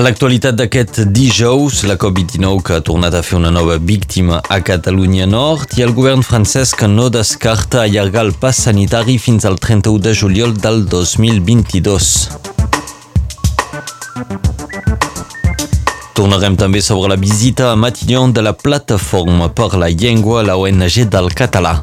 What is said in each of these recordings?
A l'actualitat d'aquest dijous, la Covid-19 que ha tornat a fer una nova víctima a Catalunya Nord i el govern francès que no descarta allargar el pas sanitari fins al 31 de juliol del 2022. Tornarem també sobre la visita a Matignon de la Plataforma per la Llengua, la ONG del català.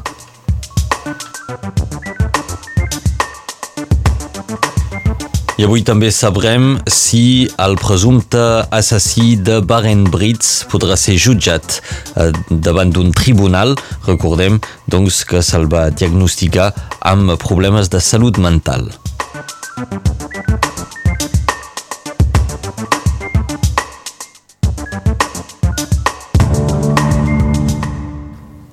I avui també sabrem si el presumpte assassí de Baren Brits podrà ser jutjat eh, davant d'un tribunal. Recordem doncs, que se'l va diagnosticar amb problemes de salut mental.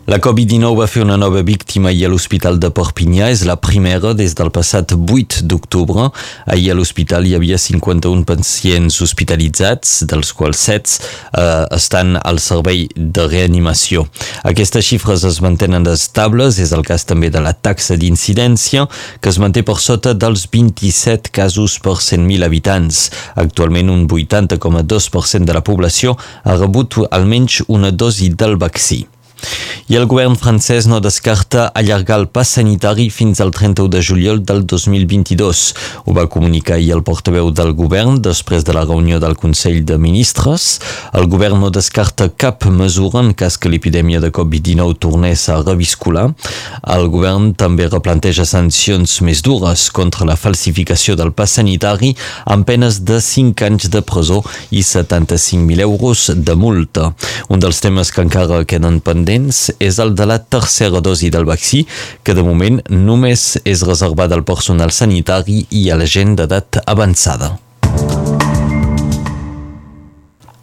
La Covid-19 va fer una nova víctima ahir a l'Hospital de Perpinyà. És la primera des del passat 8 d'octubre. Ahir a l'hospital hi havia 51 pacients hospitalitzats, dels quals 7 eh, estan al servei de reanimació. Aquestes xifres es mantenen estables. És el cas també de la taxa d'incidència, que es manté per sota dels 27 casos per 100.000 habitants. Actualment, un 80,2% de la població ha rebut almenys una dosi del vaccí. I el govern francès no descarta allargar el pas sanitari fins al 31 de juliol del 2022. Ho va comunicar ahir el portaveu del govern després de la reunió del Consell de Ministres. El govern no descarta cap mesura en cas que l'epidèmia de Covid-19 tornés a reviscular. El govern també replanteja sancions més dures contra la falsificació del pas sanitari amb penes de 5 anys de presó i 75.000 euros de multa. Un dels temes que encara queden pendents pendents és el de la tercera dosi del vaccí, que de moment només és reservada al personal sanitari i a la gent d'edat avançada.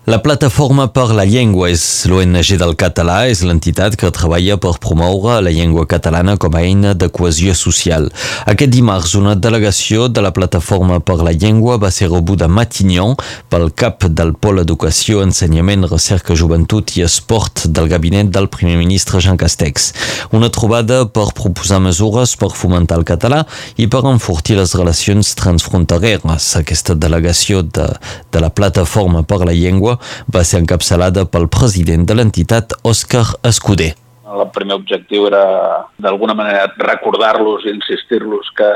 La Plataforma per la Llengua és l'ONG del català, és l'entitat que treballa per promoure la llengua catalana com a eina de cohesió social. Aquest dimarts, una delegació de la Plataforma per la Llengua va ser rebuda a Matignon pel cap del Pol Educació, Ensenyament, Recerca, Joventut i Esport del gabinet del primer ministre Jean Castex. Una trobada per proposar mesures per fomentar el català i per enfortir les relacions transfrontereres. Aquesta delegació de, de la Plataforma per la Llengua va ser encapçalada pel president de l'entitat, Òscar Escuder. El primer objectiu era, d'alguna manera, recordar-los i insistir-los que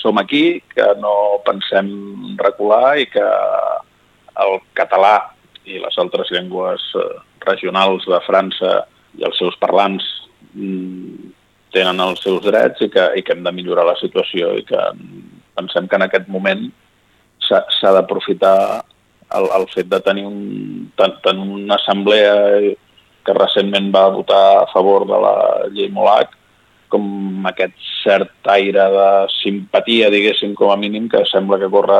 som aquí, que no pensem recular i que el català i les altres llengües eh, regionals de França i els seus parlants mm, tenen els seus drets i que, i que hem de millorar la situació i que pensem que en aquest moment s'ha d'aprofitar el, el fet de tenir un, ten, ten una assemblea que recentment va votar a favor de la llei Molac, com aquest cert aire de simpatia, diguéssim, com a mínim, que sembla que corre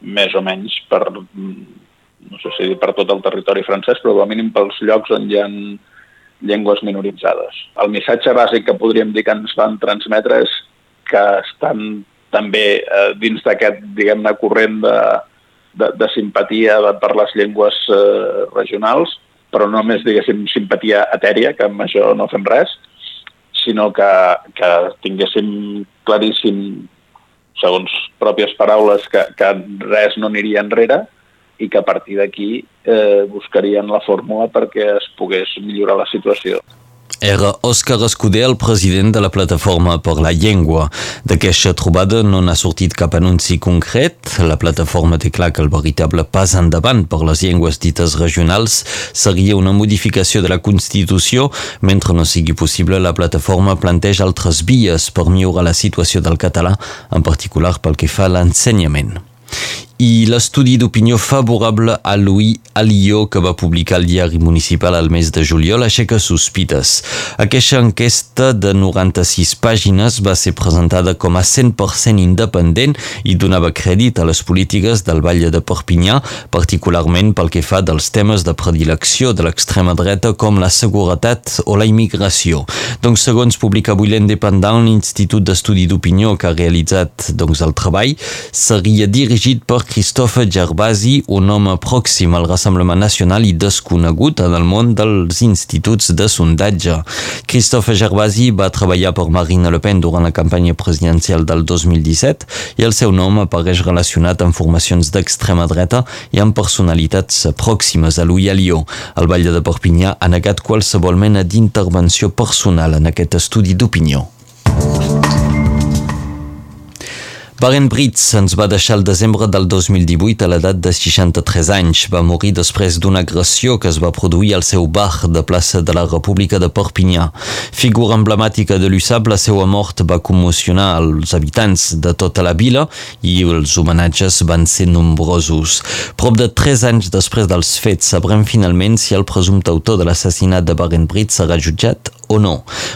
més o menys per, no sé si per tot el territori francès, però com a mínim pels llocs on hi ha llengües minoritzades. El missatge bàsic que podríem dir que ens van transmetre és que estan també eh, dins d'aquest, diguem-ne, corrent de, de, de simpatia per les llengües eh, regionals, però no només, diguéssim, simpatia etèria, que amb això no fem res, sinó que, que tinguéssim claríssim, segons pròpies paraules, que, que res no aniria enrere i que a partir d'aquí eh, buscarien la fórmula perquè es pogués millorar la situació. Era Òscar Escuder, el president de la Plataforma per la Llengua. D'aquesta trobada no n'ha sortit cap anunci concret. La plataforma té clar que el veritable pas endavant per les llengües dites regionals seria una modificació de la Constitució. Mentre no sigui possible, la plataforma planteja altres vies per millorar la situació del català, en particular pel que fa a l'ensenyament i l'estudi d'opinió favorable a Louis Alió que va publicar el diari municipal al mes de juliol aixeca sospites. Aquesta enquesta de 96 pàgines va ser presentada com a 100% independent i donava crèdit a les polítiques del Vall de Perpinyà, particularment pel que fa dels temes de predilecció de l'extrema dreta com la seguretat o la immigració. Donc, segons publica avui l'Independent, l'Institut d'Estudi d'Opinió que ha realitzat doncs, el treball seria dirigit per Christophe Gervasi, un home pròxim al Rassemblement Nacional i desconegut en el món dels instituts de sondatge. Christophe Gervasi va treballar per Marine Le Pen durant la campanya presidencial del 2017 i el seu nom apareix relacionat amb formacions d'extrema dreta i amb personalitats pròximes a Louis Alió. El Batlle de Perpinyà ha negat qualsevol mena d'intervenció personal en aquest estudi d'opinió. Baren Brits ens va deixar el desembre del 2018 a l'edat de 63 anys. Va morir després d'una agressió que es va produir al seu bar de plaça de la República de Perpinyà. Figura emblemàtica de l'USAP, la seva mort va commocionar els habitants de tota la vila i els homenatges van ser nombrosos. Prop de 3 anys després dels fets sabrem finalment si el presumpte autor de l'assassinat de Baren Brits serà jutjat o no.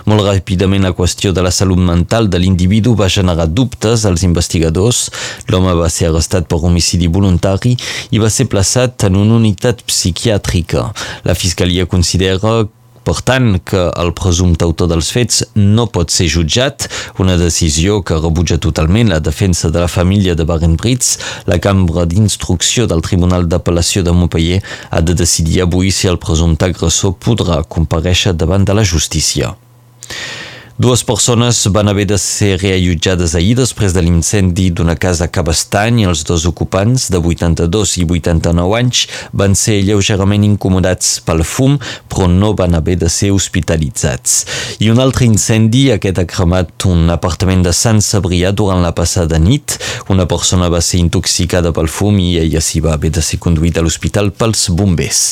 Molt ràpidament la qüestió de la salut mental de l'individu va generar dubtes als investigadors. L'home va ser arrestat per homicidi voluntari i va ser plaçat en una unitat psiquiàtrica. La fiscalia considera per tant, que el presumpte autor dels fets no pot ser jutjat, una decisió que rebutja totalment la defensa de la família de Baren Brits. La cambra d'instrucció del Tribunal d'Apel·lació de Montpellier ha de decidir avui si el presumpte agressor podrà compareixer davant de la justícia. Dues persones van haver de ser reallotjades ahir després de l'incendi d'una casa a Cabestany els dos ocupants, de 82 i 89 anys, van ser lleugerament incomodats pel fum, però no van haver de ser hospitalitzats. I un altre incendi, aquest ha cremat un apartament de Sant Sabrià durant la passada nit. Una persona va ser intoxicada pel fum i ella s'hi va haver de ser conduïda a l'hospital pels bombers.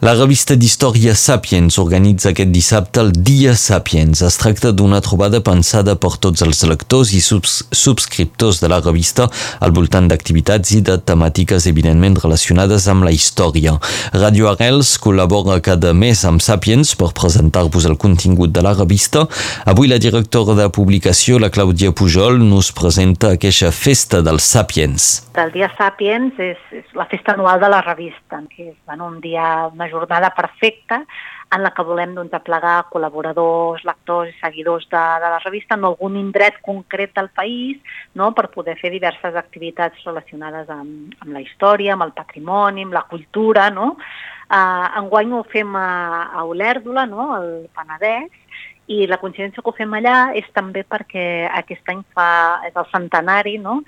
La revista d'història Sapiens organitza aquest dissabte el Dia Sapiens. Es tracta d'una trobada pensada per tots els lectors i subs subscriptors de la revista al voltant d'activitats i de temàtiques evidentment relacionades amb la història. Radio Arrels col·labora cada mes amb Sapiens per presentar-vos el contingut de la revista. Avui la directora de publicació, la Clàudia Pujol, nos presenta aquesta festa dels Sapiens. El Dia Sapiens és, és la festa anual de la revista, que és bueno, un dia, jornada perfecta en la que volem doncs, aplegar col·laboradors, lectors i seguidors de, de la revista en algun indret concret del país no? per poder fer diverses activitats relacionades amb, amb la història, amb el patrimoni, amb la cultura. No? Uh, enguany ho fem a, a Olèrdola, no? al Penedès, i la coincidència que ho fem allà és també perquè aquest any fa, és el centenari no?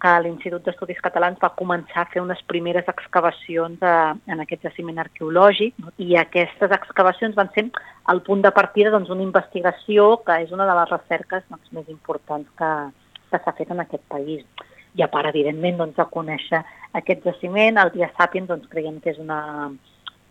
que l'Institut d'Estudis Catalans va començar a fer unes primeres excavacions a, eh, en aquest jaciment arqueològic no? i aquestes excavacions van ser el punt de partida d'una doncs, investigació que és una de les recerques doncs, més importants que, que s'ha fet en aquest país. I a part, evidentment, doncs, de conèixer aquest jaciment, el Dia Sàpiens doncs, creiem que és una,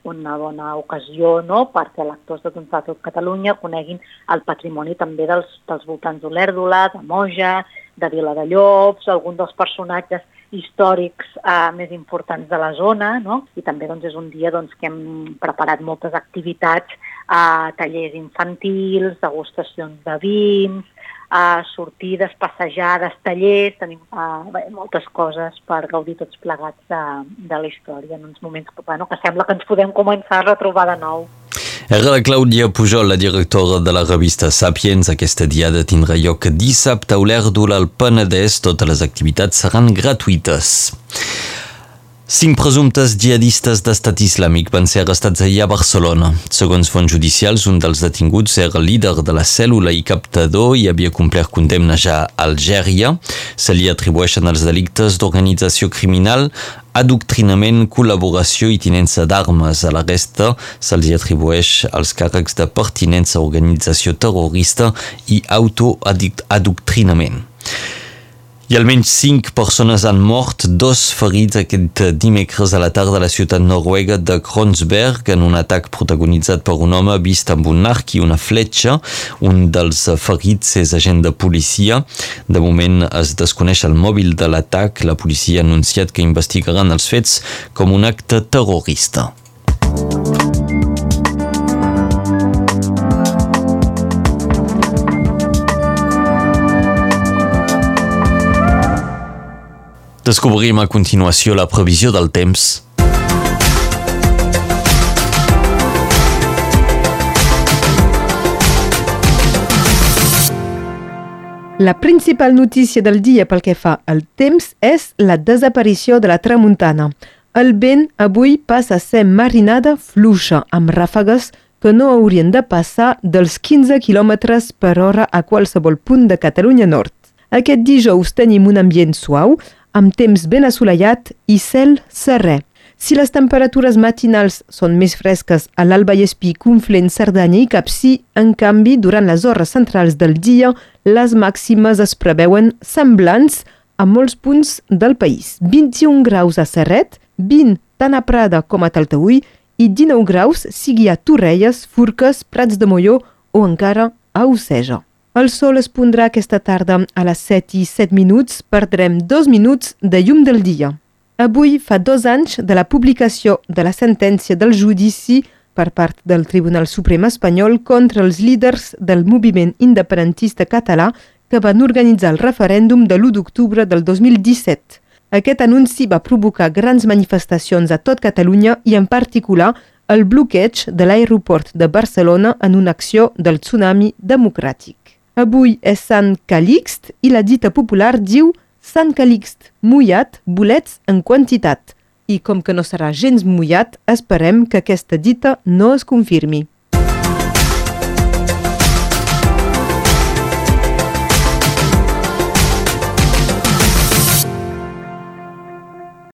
una bona ocasió no? perquè lectors de, doncs, tot Catalunya coneguin el patrimoni també dels, dels voltants d'Olèrdola, de Moja, de Vila de Llops, algun dels personatges històrics eh, més importants de la zona, no? i també doncs, és un dia doncs, que hem preparat moltes activitats, eh, tallers infantils, degustacions de vins, eh, sortides, passejades, tallers, tenim eh, bé, moltes coses per gaudir tots plegats de, de la història en uns moments que, bueno, que sembla que ens podem començar a retrobar de nou. Era la Clàudia Pujol, la directora de la revista Sapiens. Aquesta diada tindrà lloc dissabte a Olèrdol al Penedès. Totes les activitats seran gratuïtes. Cinc presumptes jihadistes d'estat islàmic van ser arrestats ahir a Barcelona. Segons fons judicials, un dels detinguts era líder de la cèl·lula i captador i havia complert condemna ja a Algèria. Se li atribueixen els delictes d'organització criminal, adoctrinament, col·laboració i tinença d'armes. A la resta se'ls atribueix els càrrecs de pertinença a organització terrorista i autoadoctrinament i almenys cinc persones han mort, dos ferits aquest dimecres a la tarda a la ciutat noruega de Kronsberg en un atac protagonitzat per un home vist amb un arc i una fletxa. Un dels ferits és agent de policia. De moment es desconeix el mòbil de l'atac. La policia ha anunciat que investigaran els fets com un acte terrorista. Descobrim a continuació la previsió del temps. La principal notícia del dia pel que fa al temps és la desaparició de la tramuntana. El vent avui passa a ser marinada fluixa, amb ràfegues que no haurien de passar dels 15 km per hora a qualsevol punt de Catalunya Nord. Aquest dijous tenim un ambient suau, amb temps ben assolellat i cel serè. Si les temperatures matinals són més fresques a l'Alba i Espí, Conflent, Cerdanya i Capcí, en canvi, durant les hores centrals del dia, les màximes es preveuen semblants a molts punts del país. 21 graus a Serret, 20 tant a Prada com a Taltaüll i 19 graus sigui a Torrelles, Furques, Prats de Molló o encara a Oceja. El sol es pondrà aquesta tarda a les 7 i 7 minuts, perdrem 2 minuts de llum del dia. Avui fa dos anys de la publicació de la sentència del judici per part del Tribunal Suprem espanyol contra els líders del moviment independentista català que van organitzar el referèndum de l'1 d'octubre del 2017. Aquest anunci va provocar grans manifestacions a tot Catalunya i en particular el bloqueig de l'aeroport de Barcelona en una acció del tsunami democràtic. Avui és Sant Calixt i la dita popular diu Sant Calixt, mullat, bolets en quantitat. I com que no serà gens mullat, esperem que aquesta dita no es confirmi.